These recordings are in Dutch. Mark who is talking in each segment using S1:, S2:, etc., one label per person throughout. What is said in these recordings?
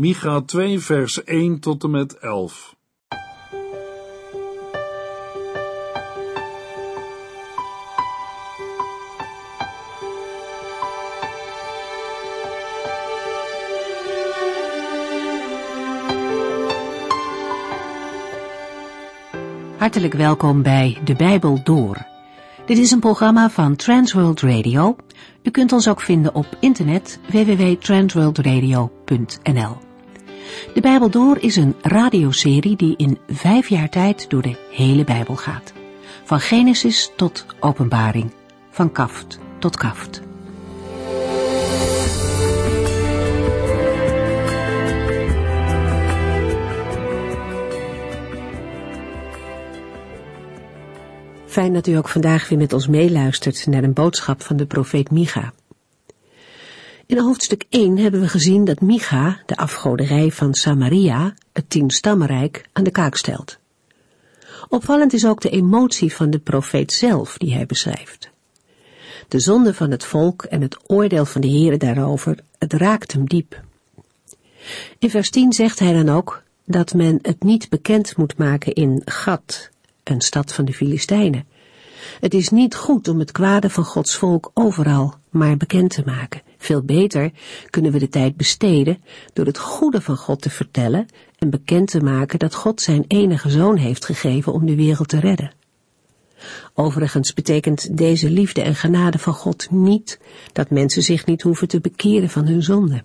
S1: Micha 2 vers 1 tot en met 11.
S2: Hartelijk welkom bij De Bijbel Door. Dit is een programma van Transworld Radio. U kunt ons ook vinden op internet www.transworldradio.nl. De Bijbel Door is een radioserie die in vijf jaar tijd door de hele Bijbel gaat. Van Genesis tot Openbaring, van kaft tot kaft. Fijn dat u ook vandaag weer met ons meeluistert naar een boodschap van de profeet Micha. In hoofdstuk 1 hebben we gezien dat Micha de afgoderij van Samaria, het tienstammenrijk, aan de kaak stelt. Opvallend is ook de emotie van de profeet zelf die hij beschrijft. De zonde van het volk en het oordeel van de Heere daarover, het raakt hem diep. In vers 10 zegt hij dan ook dat men het niet bekend moet maken in Gat, een stad van de Filistijnen. Het is niet goed om het kwade van Gods volk overal maar bekend te maken. Veel beter kunnen we de tijd besteden door het goede van God te vertellen en bekend te maken dat God zijn enige zoon heeft gegeven om de wereld te redden. Overigens betekent deze liefde en genade van God niet dat mensen zich niet hoeven te bekeren van hun zonde.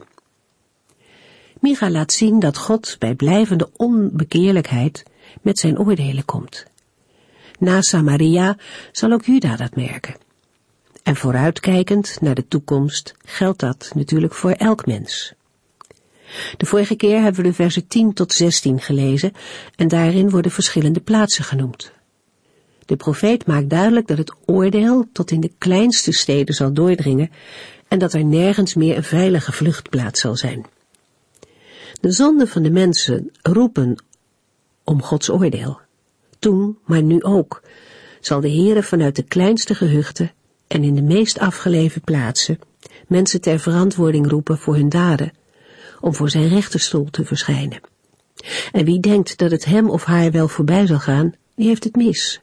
S2: Micha laat zien dat God bij blijvende onbekeerlijkheid met zijn oordelen komt. Na Samaria zal ook Juda dat merken. En vooruitkijkend naar de toekomst geldt dat natuurlijk voor elk mens. De vorige keer hebben we de versen 10 tot 16 gelezen en daarin worden verschillende plaatsen genoemd. De profeet maakt duidelijk dat het oordeel tot in de kleinste steden zal doordringen en dat er nergens meer een veilige vluchtplaats zal zijn. De zonden van de mensen roepen om Gods oordeel. Toen, maar nu ook, zal de Heere vanuit de kleinste gehuchten en in de meest afgeleven plaatsen mensen ter verantwoording roepen voor hun daden, om voor zijn rechterstoel te verschijnen. En wie denkt dat het hem of haar wel voorbij zal gaan, die heeft het mis.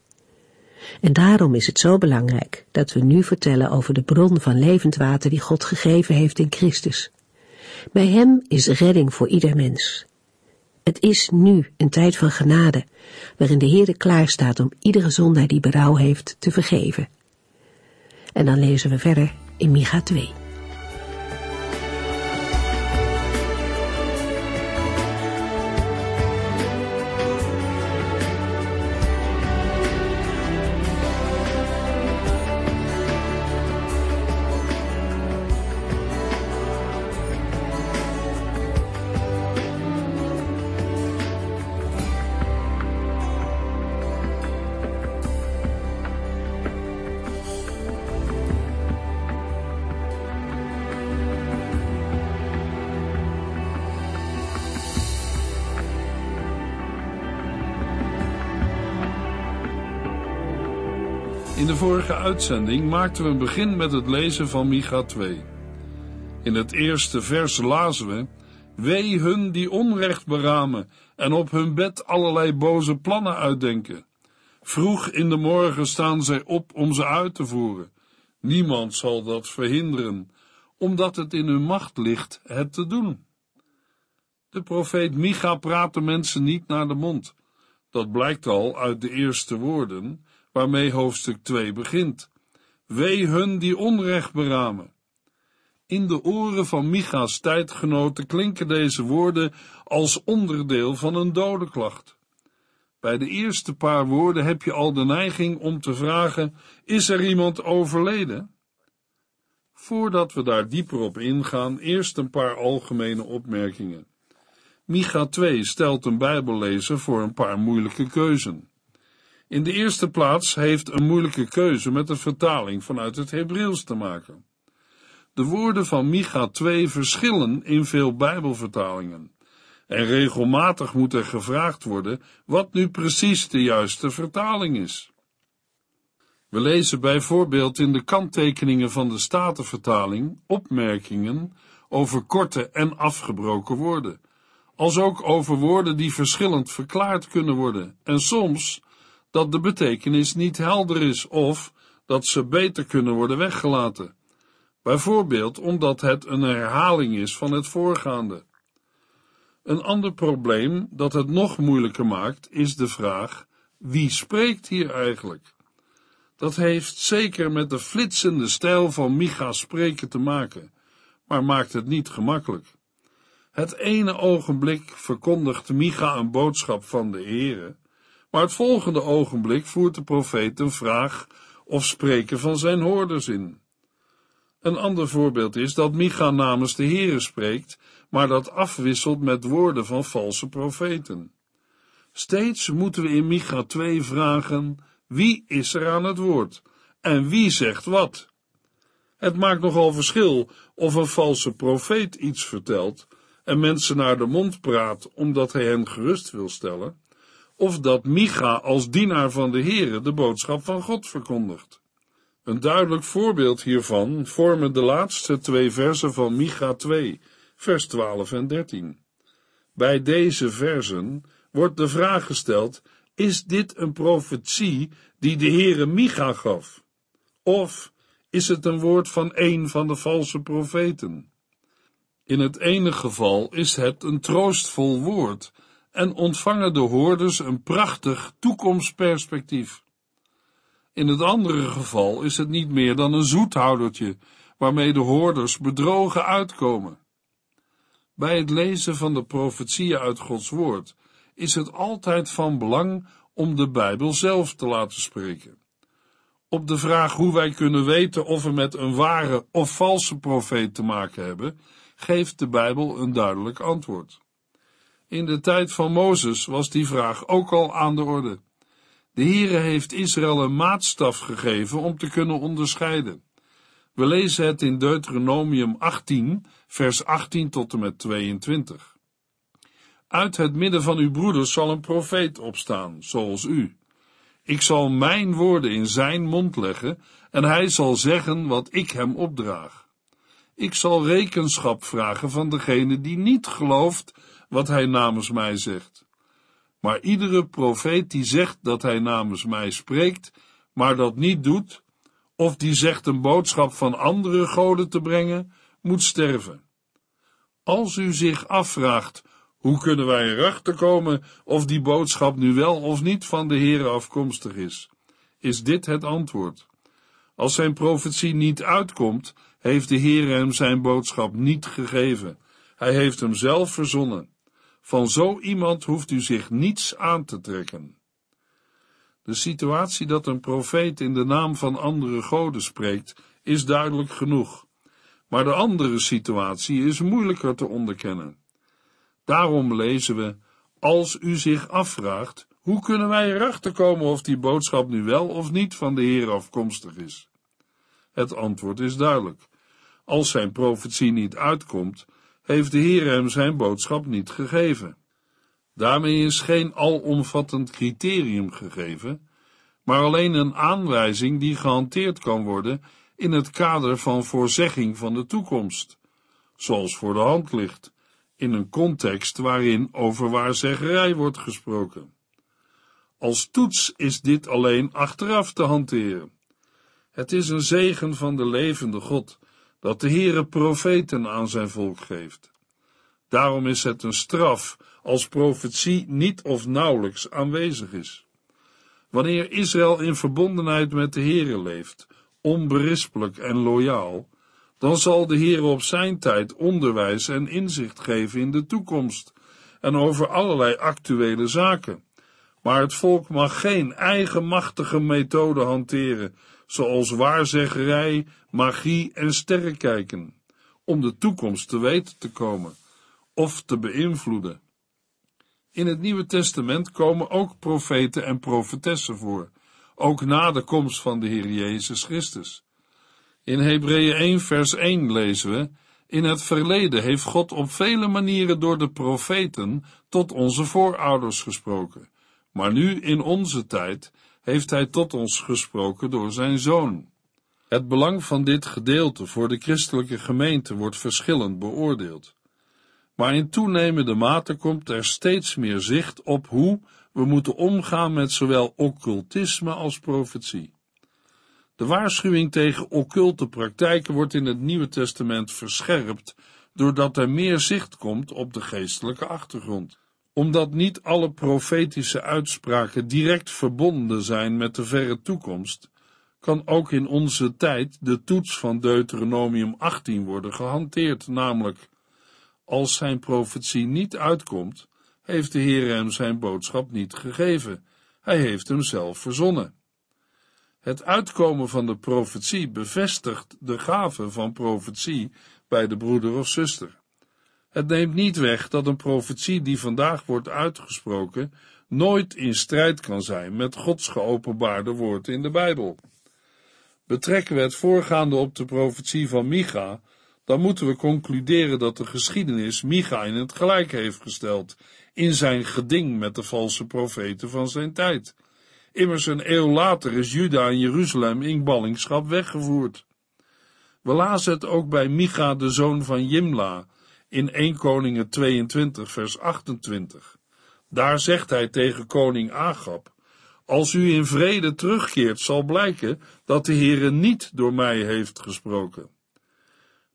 S2: En daarom is het zo belangrijk dat we nu vertellen over de bron van levend water die God gegeven heeft in Christus. Bij hem is redding voor ieder mens. Het is nu een tijd van genade, waarin de Heere klaar staat om iedere zondaar die berouw heeft te vergeven. En dan lezen we verder in Micha 2.
S1: Uitzending maakten we een begin met het lezen van Micha 2. In het eerste vers lazen we, Wee hun die onrecht beramen en op hun bed allerlei boze plannen uitdenken. Vroeg in de morgen staan zij op om ze uit te voeren. Niemand zal dat verhinderen, omdat het in hun macht ligt het te doen. De profeet Micha praat de mensen niet naar de mond. Dat blijkt al uit de eerste woorden, waarmee hoofdstuk 2 begint. Wee hun die onrecht beramen. In de oren van Micha's tijdgenoten klinken deze woorden als onderdeel van een dodenklacht. Bij de eerste paar woorden heb je al de neiging om te vragen: is er iemand overleden? Voordat we daar dieper op ingaan, eerst een paar algemene opmerkingen. Micha 2 stelt een Bijbellezer voor een paar moeilijke keuzen. In de eerste plaats heeft een moeilijke keuze met de vertaling vanuit het Hebreeuws te maken. De woorden van Micha 2 verschillen in veel Bijbelvertalingen. En regelmatig moet er gevraagd worden wat nu precies de juiste vertaling is. We lezen bijvoorbeeld in de kanttekeningen van de Statenvertaling opmerkingen over korte en afgebroken woorden, als ook over woorden die verschillend verklaard kunnen worden, en soms dat de betekenis niet helder is of dat ze beter kunnen worden weggelaten. Bijvoorbeeld omdat het een herhaling is van het voorgaande. Een ander probleem dat het nog moeilijker maakt, is de vraag: wie spreekt hier eigenlijk? Dat heeft zeker met de flitsende stijl van Micha spreken te maken, maar maakt het niet gemakkelijk. Het ene ogenblik verkondigt Micha een boodschap van de Heere, maar het volgende ogenblik voert de profeet een vraag of spreken van zijn hoorders in. Een ander voorbeeld is dat Micha namens de Heere spreekt, maar dat afwisselt met woorden van valse profeten. Steeds moeten we in Micha 2 vragen, wie is er aan het woord en wie zegt wat? Het maakt nogal verschil of een valse profeet iets vertelt en mensen naar de mond praat omdat hij hen gerust wil stellen, of dat Micha als dienaar van de Heere de boodschap van God verkondigt. Een duidelijk voorbeeld hiervan vormen de laatste twee versen van Micha 2, vers 12 en 13. Bij deze versen wordt de vraag gesteld: is dit een profetie die de Heere Micha gaf? Of is het een woord van een van de valse profeten? In het ene geval is het een troostvol woord en ontvangen de hoorders een prachtig toekomstperspectief. In het andere geval is het niet meer dan een zoethoudertje waarmee de hoorders bedrogen uitkomen. Bij het lezen van de profetieën uit Gods woord is het altijd van belang om de Bijbel zelf te laten spreken. Op de vraag hoe wij kunnen weten of we met een ware of valse profeet te maken hebben, geeft de Bijbel een duidelijk antwoord. In de tijd van Mozes was die vraag ook al aan de orde. De Heere heeft Israël een maatstaf gegeven om te kunnen onderscheiden. We lezen het in Deuteronomium 18, vers 18 tot en met 22. Uit het midden van uw broeders zal een profeet opstaan, zoals u. Ik zal mijn woorden in zijn mond leggen, en hij zal zeggen wat ik hem opdraag. Ik zal rekenschap vragen van degene die niet gelooft wat hij namens mij zegt. Maar iedere profeet die zegt dat hij namens mij spreekt, maar dat niet doet, of die zegt een boodschap van andere goden te brengen, moet sterven. Als u zich afvraagt, hoe kunnen wij erachter komen of die boodschap nu wel of niet van de Heere afkomstig is, is dit het antwoord. Als zijn profetie niet uitkomt, heeft de Heere hem zijn boodschap niet gegeven. Hij heeft hem zelf verzonnen. Van zo iemand hoeft u zich niets aan te trekken. De situatie dat een profeet in de naam van andere goden spreekt, is duidelijk genoeg. Maar de andere situatie is moeilijker te onderkennen. Daarom lezen we, als u zich afvraagt, hoe kunnen wij erachter komen of die boodschap nu wel of niet van de Heer afkomstig is? Het antwoord is duidelijk. Als zijn profetie niet uitkomt, heeft de Heer hem zijn boodschap niet gegeven. Daarmee is geen alomvattend criterium gegeven, maar alleen een aanwijzing die gehanteerd kan worden in het kader van voorzegging van de toekomst, zoals voor de hand ligt, in een context waarin over waarzeggerij wordt gesproken. Als toets is dit alleen achteraf te hanteren. Het is een zegen van de levende God dat de Heere profeten aan zijn volk geeft. Daarom is het een straf als profetie niet of nauwelijks aanwezig is. Wanneer Israël in verbondenheid met de Heere leeft, onberispelijk en loyaal, dan zal de Heere op zijn tijd onderwijs en inzicht geven in de toekomst en over allerlei actuele zaken. Maar het volk mag geen eigenmachtige methode hanteren zoals waarzeggerij, magie en sterrenkijken, om de toekomst te weten te komen of te beïnvloeden. In het Nieuwe Testament komen ook profeten en profetessen voor, ook na de komst van de Heer Jezus Christus. In Hebreeën 1 vers 1 lezen we, in het verleden heeft God op vele manieren door de profeten tot onze voorouders gesproken, maar nu in onze tijd heeft hij tot ons gesproken door zijn zoon. Het belang van dit gedeelte voor de christelijke gemeente wordt verschillend beoordeeld. maar in toenemende mate komt er steeds meer zicht op hoe we moeten omgaan met zowel occultisme als profetie. De waarschuwing tegen occulte praktijken wordt in het Nieuwe Testament verscherpt, doordat er meer zicht komt op de geestelijke achtergrond. Omdat niet alle profetische uitspraken direct verbonden zijn met de verre toekomst, kan ook in onze tijd de toets van Deuteronomium 18 worden gehanteerd, namelijk als zijn profetie niet uitkomt, heeft de Heer hem zijn boodschap niet gegeven. Hij heeft hem zelf verzonnen. Het uitkomen van de profetie bevestigt de gave van profetie bij de broeder of zuster. Het neemt niet weg dat een profetie die vandaag wordt uitgesproken nooit in strijd kan zijn met Gods geopenbaarde woord in de Bijbel. Betrekken we het voorgaande op de profetie van Micha, dan moeten we concluderen dat de geschiedenis Micha in het gelijk heeft gesteld in zijn geding met de valse profeten van zijn tijd. Immers een eeuw later is Juda en Jeruzalem in ballingschap weggevoerd. We lazen het ook bij Micha, de zoon van Jimla, in 1 Koningen 22, vers 28. Daar zegt hij tegen koning Agab, als u in vrede terugkeert, zal blijken dat de Heere niet door mij heeft gesproken.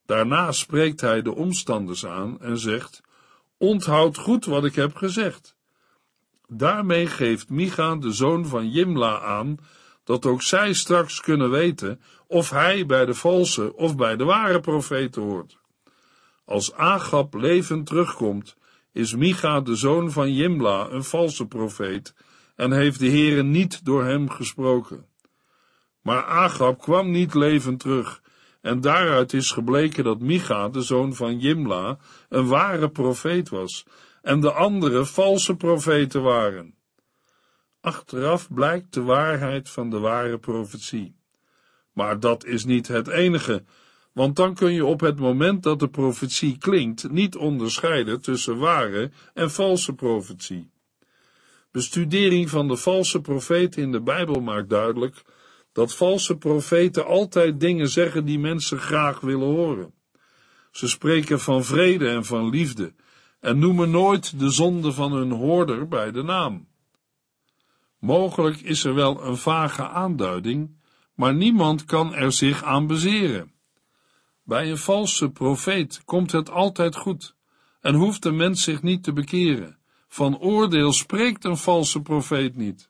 S1: Daarna spreekt hij de omstanders aan en zegt, onthoud goed wat ik heb gezegd. Daarmee geeft Micha, de zoon van Jimla, aan dat ook zij straks kunnen weten of hij bij de valse of bij de ware profeten hoort. Als Agab levend terugkomt, is Micha, de zoon van Jimla, een valse profeet en heeft de Heere niet door hem gesproken. Maar Agab kwam niet levend terug en daaruit is gebleken dat Micha, de zoon van Jimla, een ware profeet was en de andere valse profeten waren. Achteraf blijkt de waarheid van de ware profetie. Maar dat is niet het enige, want dan kun je op het moment dat de profetie klinkt niet onderscheiden tussen ware en valse profetie. Bestudering van de valse profeten in de Bijbel maakt duidelijk dat valse profeten altijd dingen zeggen die mensen graag willen horen. Ze spreken van vrede en van liefde en noemen nooit de zonde van hun hoorder bij de naam. Mogelijk is er wel een vage aanduiding, maar niemand kan er zich aan bezeren. Bij een valse profeet komt het altijd goed en hoeft de mens zich niet te bekeren. Van oordeel spreekt een valse profeet niet.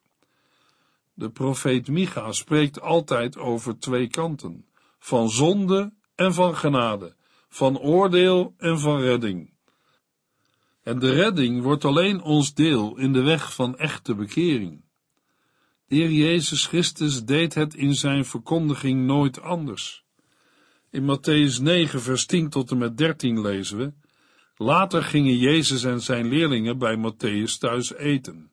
S1: De profeet Micha spreekt altijd over twee kanten: van zonde en van genade, van oordeel en van redding. En de redding wordt alleen ons deel in de weg van echte bekering. De Heer Jezus Christus deed het in zijn verkondiging nooit anders. In Matthäus 9, vers 10 tot en met 13 lezen we: Later gingen Jezus en zijn leerlingen bij Matthäus thuis eten.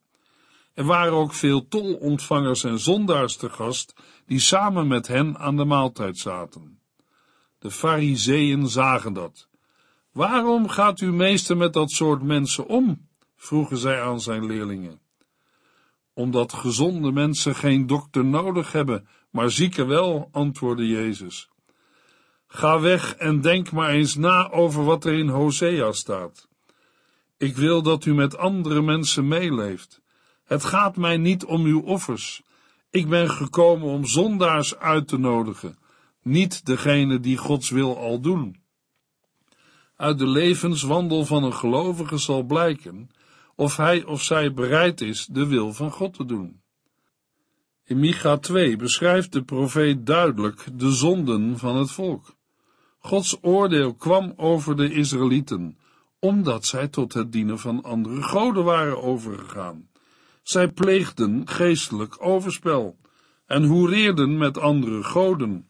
S1: Er waren ook veel tolontvangers en zondaars te gast, die samen met hen aan de maaltijd zaten. De fariseeën zagen dat. Waarom gaat uw meester met dat soort mensen om? vroegen zij aan zijn leerlingen. Omdat gezonde mensen geen dokter nodig hebben, maar zieken wel, antwoordde Jezus. Ga weg en denk maar eens na over wat er in Hosea staat. Ik wil dat u met andere mensen meeleeft. Het gaat mij niet om uw offers. Ik ben gekomen om zondaars uit te nodigen, niet degene die Gods wil al doen. Uit de levenswandel van een gelovige zal blijken of hij of zij bereid is de wil van God te doen. In Micha 2 beschrijft de profeet duidelijk de zonden van het volk. Gods oordeel kwam over de Israëlieten, omdat zij tot het dienen van andere goden waren overgegaan. Zij pleegden geestelijk overspel en hoereerden met andere goden.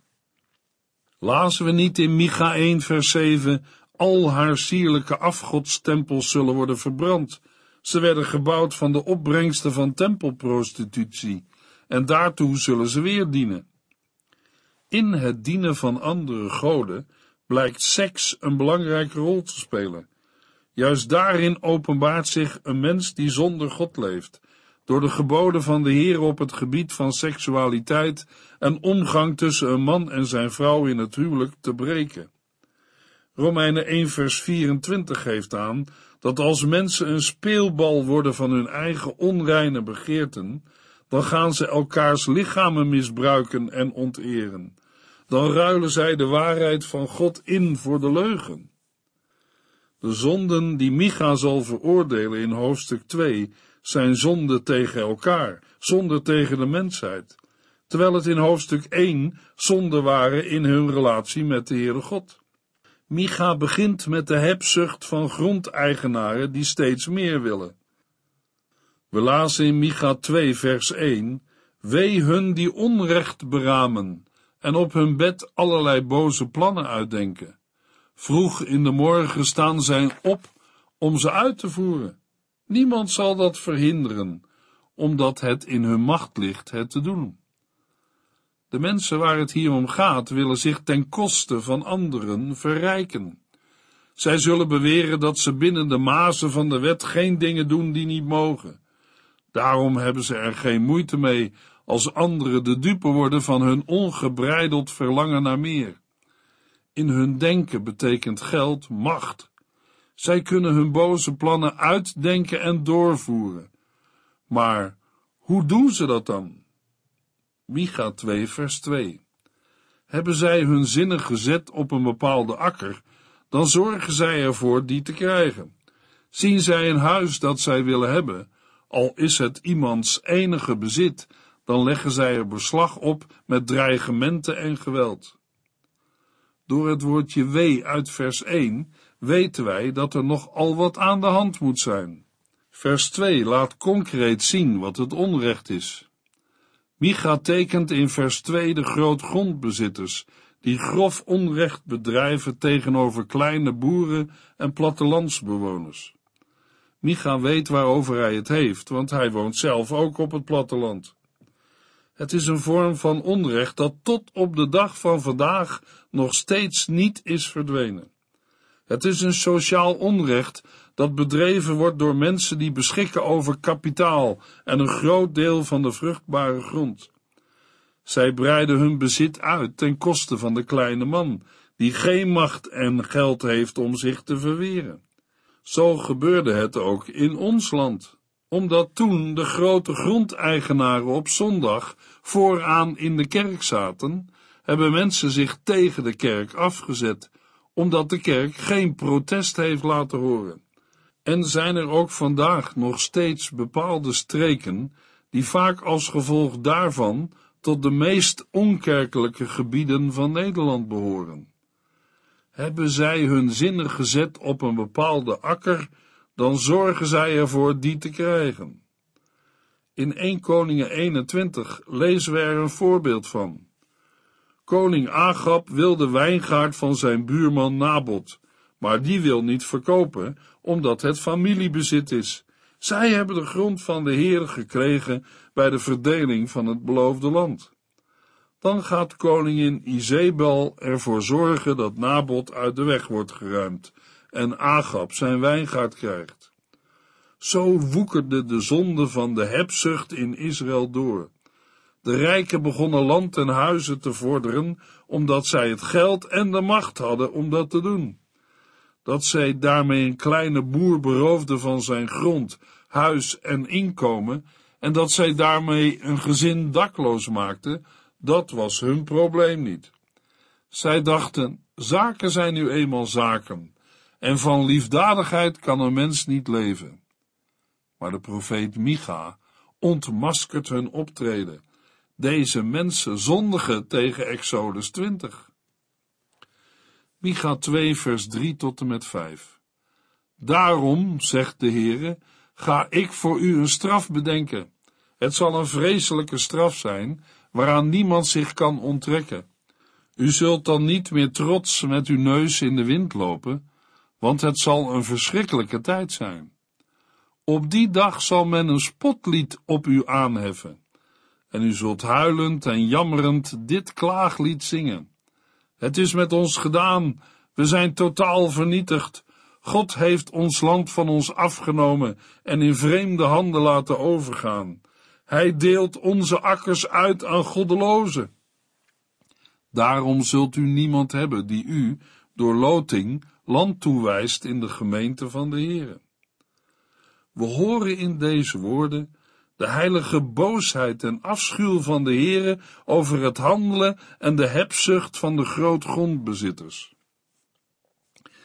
S1: Lazen we niet in Micha 1 vers 7, al haar sierlijke afgodstempels zullen worden verbrand. Ze werden gebouwd van de opbrengsten van tempelprostitutie en daartoe zullen ze weer dienen. In het dienen van andere goden blijkt seks een belangrijke rol te spelen. Juist daarin openbaart zich een mens die zonder God leeft, door de geboden van de Heer op het gebied van seksualiteit en omgang tussen een man en zijn vrouw in het huwelijk te breken. Romeinen 1 vers 24 geeft aan dat als mensen een speelbal worden van hun eigen onreine begeerten, dan gaan ze elkaars lichamen misbruiken en onteren. Dan ruilen zij de waarheid van God in voor de leugen. De zonden die Micha zal veroordelen in hoofdstuk 2 zijn zonden tegen elkaar, zonden tegen de mensheid, terwijl het in hoofdstuk 1 zonden waren in hun relatie met de Heere God. Micha begint met de hebzucht van grondeigenaren die steeds meer willen. We lazen in Micha 2 vers 1, Wee hun die onrecht beramen en op hun bed allerlei boze plannen uitdenken. Vroeg in de morgen staan zij op om ze uit te voeren. Niemand zal dat verhinderen, omdat het in hun macht ligt het te doen. De mensen waar het hier om gaat, willen zich ten koste van anderen verrijken. Zij zullen beweren dat ze binnen de mazen van de wet geen dingen doen die niet mogen. Daarom hebben ze er geen moeite mee als anderen de dupe worden van hun ongebreideld verlangen naar meer. In hun denken betekent geld macht. Zij kunnen hun boze plannen uitdenken en doorvoeren. Maar hoe doen ze dat dan? Micha 2 vers 2 Hebben zij hun zinnen gezet op een bepaalde akker, dan zorgen zij ervoor die te krijgen. Zien zij een huis dat zij willen hebben, al is het iemands enige bezit, dan leggen zij er beslag op met dreigementen en geweld. Door het woordje wee uit vers 1 weten wij dat er nog al wat aan de hand moet zijn. Vers 2 laat concreet zien wat het onrecht is. Micha tekent in vers 2 de grootgrondbezitters, die grof onrecht bedrijven tegenover kleine boeren en plattelandsbewoners. Micha weet waarover hij het heeft, want hij woont zelf ook op het platteland. Het is een vorm van onrecht dat tot op de dag van vandaag nog steeds niet is verdwenen. Het is een sociaal onrecht dat bedreven wordt door mensen die beschikken over kapitaal en een groot deel van de vruchtbare grond. Zij breiden hun bezit uit ten koste van de kleine man, die geen macht en geld heeft om zich te verweren. Zo gebeurde het ook in ons land, omdat toen de grote grondeigenaren op zondag vooraan in de kerk zaten, hebben mensen zich tegen de kerk afgezet, omdat de kerk geen protest heeft laten horen. En zijn er ook vandaag nog steeds bepaalde streken die vaak als gevolg daarvan tot de meest onkerkelijke gebieden van Nederland behoren. Hebben zij hun zinnen gezet op een bepaalde akker, dan zorgen zij ervoor die te krijgen. In 1 Koningen 21 lezen we er een voorbeeld van. Koning Agab wil de wijngaard van zijn buurman Nabot, maar die wil niet verkopen, omdat het familiebezit is. Zij hebben de grond van de Heer gekregen bij de verdeling van het beloofde land. Dan gaat koningin Izebel ervoor zorgen dat Nabot uit de weg wordt geruimd en Agab zijn wijngaard krijgt. Zo woekerde de zonde van de hebzucht in Israël door. De rijken begonnen land en huizen te vorderen, omdat zij het geld en de macht hadden om dat te doen. Dat zij daarmee een kleine boer beroofden van zijn grond, huis en inkomen, en dat zij daarmee een gezin dakloos maakten, dat was hun probleem niet. Zij dachten, zaken zijn nu eenmaal zaken, en van liefdadigheid kan een mens niet leven. Maar de profeet Micha ontmaskert hun optreden. Deze mensen zondigen tegen Exodus 20. Micha 2 vers 3 tot en met 5. Daarom, zegt de Heere, ga ik voor u een straf bedenken. Het zal een vreselijke straf zijn, waaraan niemand zich kan onttrekken. U zult dan niet meer trots met uw neus in de wind lopen, want het zal een verschrikkelijke tijd zijn. Op die dag zal men een spotlied op u aanheffen, en u zult huilend en jammerend dit klaaglied zingen. Het is met ons gedaan, we zijn totaal vernietigd. God heeft ons land van ons afgenomen en in vreemde handen laten overgaan. Hij deelt onze akkers uit aan goddelozen. Daarom zult u niemand hebben die u, door loting, land toewijst in de gemeente van de Heere. We horen in deze woorden de heilige boosheid en afschuw van de Heere over het handelen en de hebzucht van de grootgrondbezitters.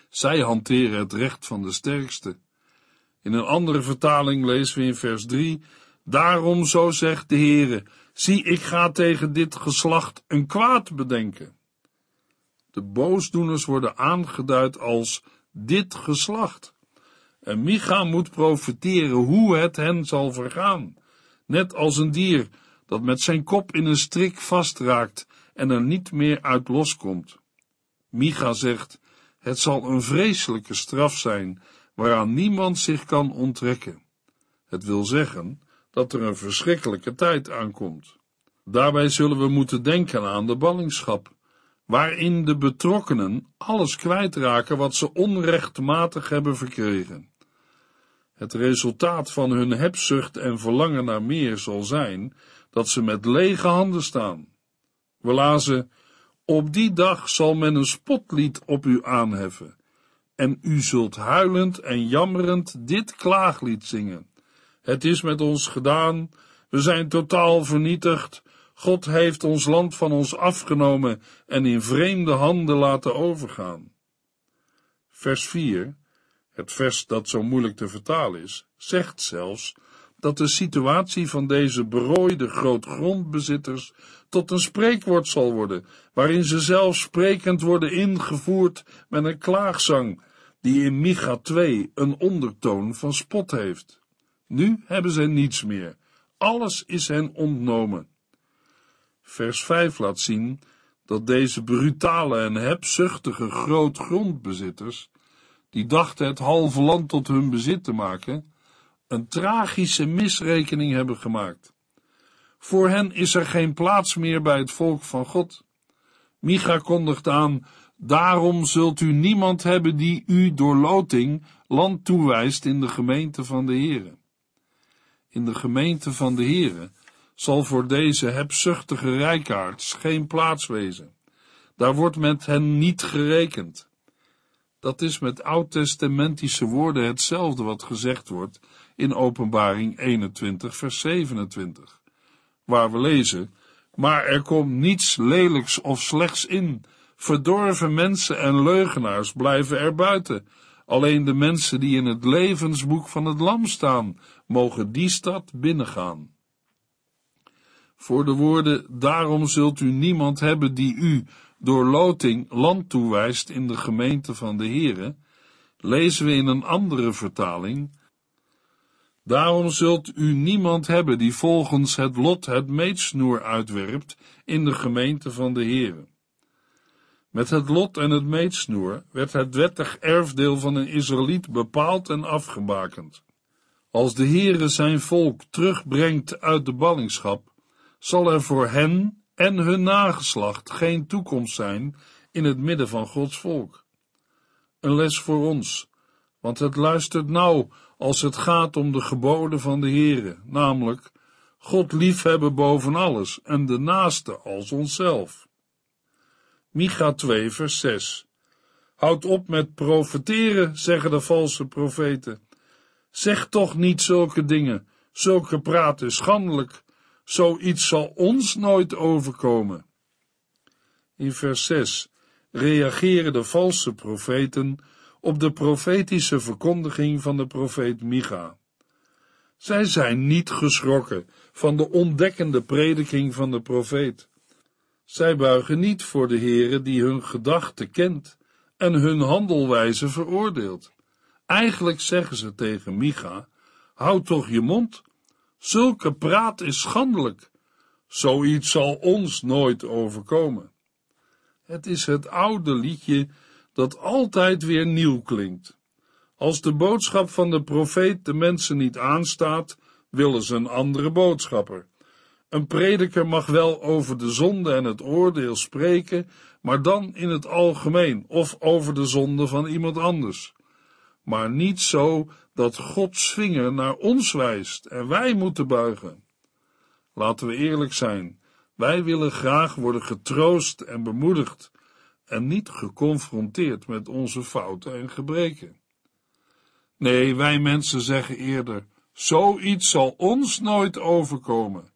S1: Zij hanteren het recht van de sterkste. In een andere vertaling lezen we in vers 3, Daarom zo zegt de Heere, zie ik ga tegen dit geslacht een kwaad bedenken. De boosdoeners worden aangeduid als dit geslacht. En Micha moet profiteren hoe het hen zal vergaan, net als een dier dat met zijn kop in een strik vastraakt en er niet meer uit loskomt. Micha zegt, het zal een vreselijke straf zijn, waaraan niemand zich kan onttrekken. Het wil zeggen dat er een verschrikkelijke tijd aankomt. Daarbij zullen we moeten denken aan de ballingschap, waarin de betrokkenen alles kwijtraken wat ze onrechtmatig hebben verkregen. Het resultaat van hun hebzucht en verlangen naar meer zal zijn dat ze met lege handen staan. We lazen, op die dag zal men een spotlied op u aanheffen, en u zult huilend en jammerend dit klaaglied zingen. Het is met ons gedaan, we zijn totaal vernietigd, God heeft ons land van ons afgenomen en in vreemde handen laten overgaan. Vers 4, het vers dat zo moeilijk te vertalen is, zegt zelfs dat de situatie van deze berooide grootgrondbezitters tot een spreekwoord zal worden, waarin ze zelf sprekend worden ingevoerd met een klaagzang, die in Micha 2 een ondertoon van spot heeft. Nu hebben ze niets meer, alles is hen ontnomen. Vers 5 laat zien dat deze brutale en hebzuchtige grootgrondbezitters, die dachten het halve land tot hun bezit te maken, een tragische misrekening hebben gemaakt. Voor hen is er geen plaats meer bij het volk van God. Micha kondigt aan, daarom zult u niemand hebben die u door loting land toewijst in de gemeente van de Here. In de gemeente van de Here zal voor deze hebzuchtige rijkaards geen plaats wezen. Daar wordt met hen niet gerekend. Dat is met oud-testamentische woorden hetzelfde wat gezegd wordt in Openbaring 21, vers 27, waar we lezen, maar er komt niets lelijks of slechts in, verdorven mensen en leugenaars blijven er buiten, alleen de mensen die in het levensboek van het lam staan, mogen die stad binnengaan. Voor de woorden, daarom zult u niemand hebben die u door loting land toewijst in de gemeente van de Here, lezen we in een andere vertaling, Daarom zult u niemand hebben die volgens het lot het meetsnoer uitwerpt in de gemeente van de Heere. Met het lot en het meetsnoer werd het wettig erfdeel van een Israëliet bepaald en afgebakend. Als de Heere zijn volk terugbrengt uit de ballingschap, zal er voor hen en hun nageslacht geen toekomst zijn in het midden van Gods volk. Een les voor ons, want het luistert nauw als het gaat om de geboden van de Heere, namelijk God liefhebben boven alles en de naaste als onszelf. Micha 2 vers 6 Houd op met profeteren, zeggen de valse profeten. Zeg toch niet zulke dingen, zulke praat is schandelijk, zoiets zal ons nooit overkomen. In vers 6 reageren de valse profeten op de profetische verkondiging van de profeet Micha. Zij zijn niet geschrokken van de ontdekkende prediking van de profeet. Zij buigen niet voor de Heere die hun gedachten kent en hun handelwijze veroordeelt. Eigenlijk zeggen ze tegen Micha, houd toch je mond, zulke praat is schandelijk, zoiets zal ons nooit overkomen. Het is het oude liedje dat altijd weer nieuw klinkt. Als de boodschap van de profeet de mensen niet aanstaat, willen ze een andere boodschapper. Een prediker mag wel over de zonde en het oordeel spreken, maar dan in het algemeen of over de zonde van iemand anders. Maar niet zo dat Gods vinger naar ons wijst en wij moeten buigen. Laten we eerlijk zijn, wij willen graag worden getroost en bemoedigd, en niet geconfronteerd met onze fouten en gebreken. Nee, wij mensen zeggen eerder, zoiets zal ons nooit overkomen.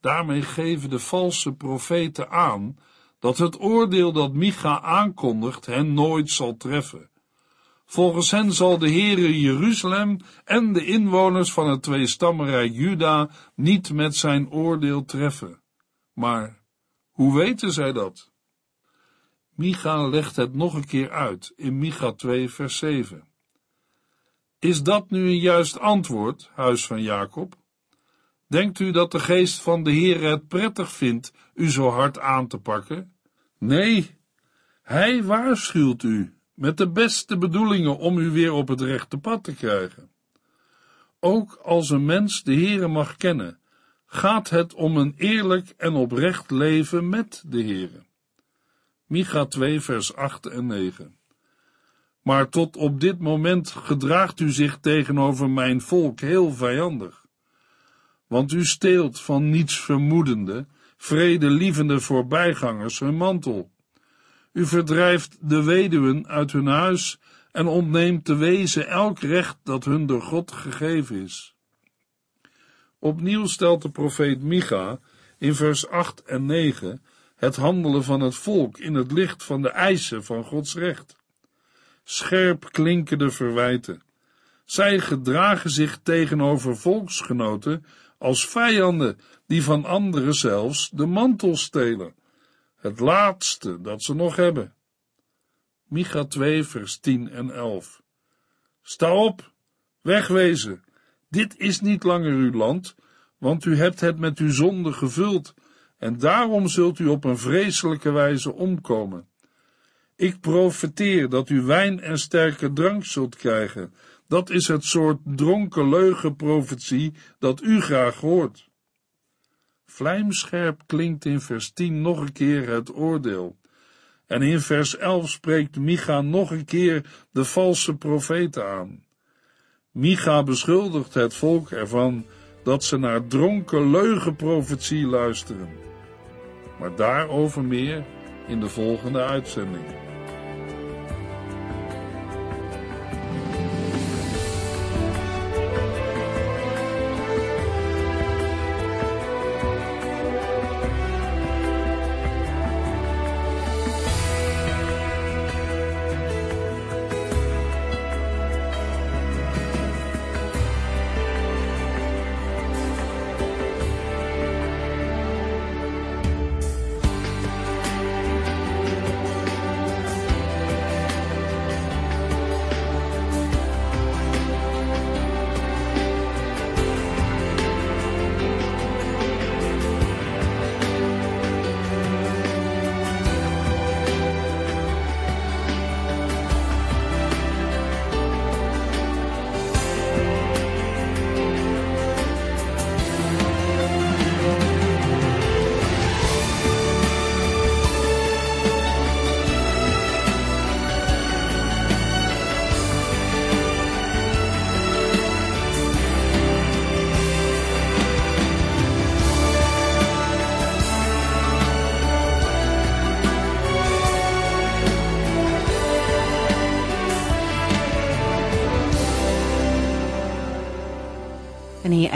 S1: Daarmee geven de valse profeten aan dat het oordeel dat Micha aankondigt hen nooit zal treffen. Volgens hen zal de Heere Jeruzalem en de inwoners van het tweestammenrijk Juda niet met zijn oordeel treffen. Maar hoe weten zij dat? Micha legt het nog een keer uit in Micha 2 vers 7. Is dat nu een juist antwoord, huis van Jacob? Denkt u dat de geest van de Heere het prettig vindt u zo hard aan te pakken? Nee, hij waarschuwt u met de beste bedoelingen om u weer op het rechte pad te krijgen. Ook als een mens de Heere mag kennen, gaat het om een eerlijk en oprecht leven met de Heere. Micha 2 vers 8 en 9 Maar tot op dit moment gedraagt u zich tegenover mijn volk heel vijandig. Want u steelt van niets vermoedende, vredelievende voorbijgangers hun mantel u verdrijft de weduwen uit hun huis en ontneemt de wezen elk recht dat hun door God gegeven is. Opnieuw stelt de profeet Micha in vers 8 en 9 het handelen van het volk in het licht van de eisen van Gods recht. Scherp klinken de verwijten. Zij gedragen zich tegenover volksgenoten als vijanden die van anderen zelfs de mantel stelen het laatste dat ze nog hebben. Micha 2, vers 10 en 11. Sta op, wegwezen. Dit is niet langer uw land, want u hebt het met uw zonde gevuld, en daarom zult u op een vreselijke wijze omkomen. Ik profeteer dat u wijn en sterke drank zult krijgen. Dat is het soort dronken leugenprofetie dat u graag hoort. Vlijmscherp klinkt in vers 10 nog een keer het oordeel. En in vers 11 spreekt Micha nog een keer de valse profeten aan. Micha beschuldigt het volk ervan dat ze naar dronken leugenprofetie luisteren. Maar daarover meer in de volgende uitzending.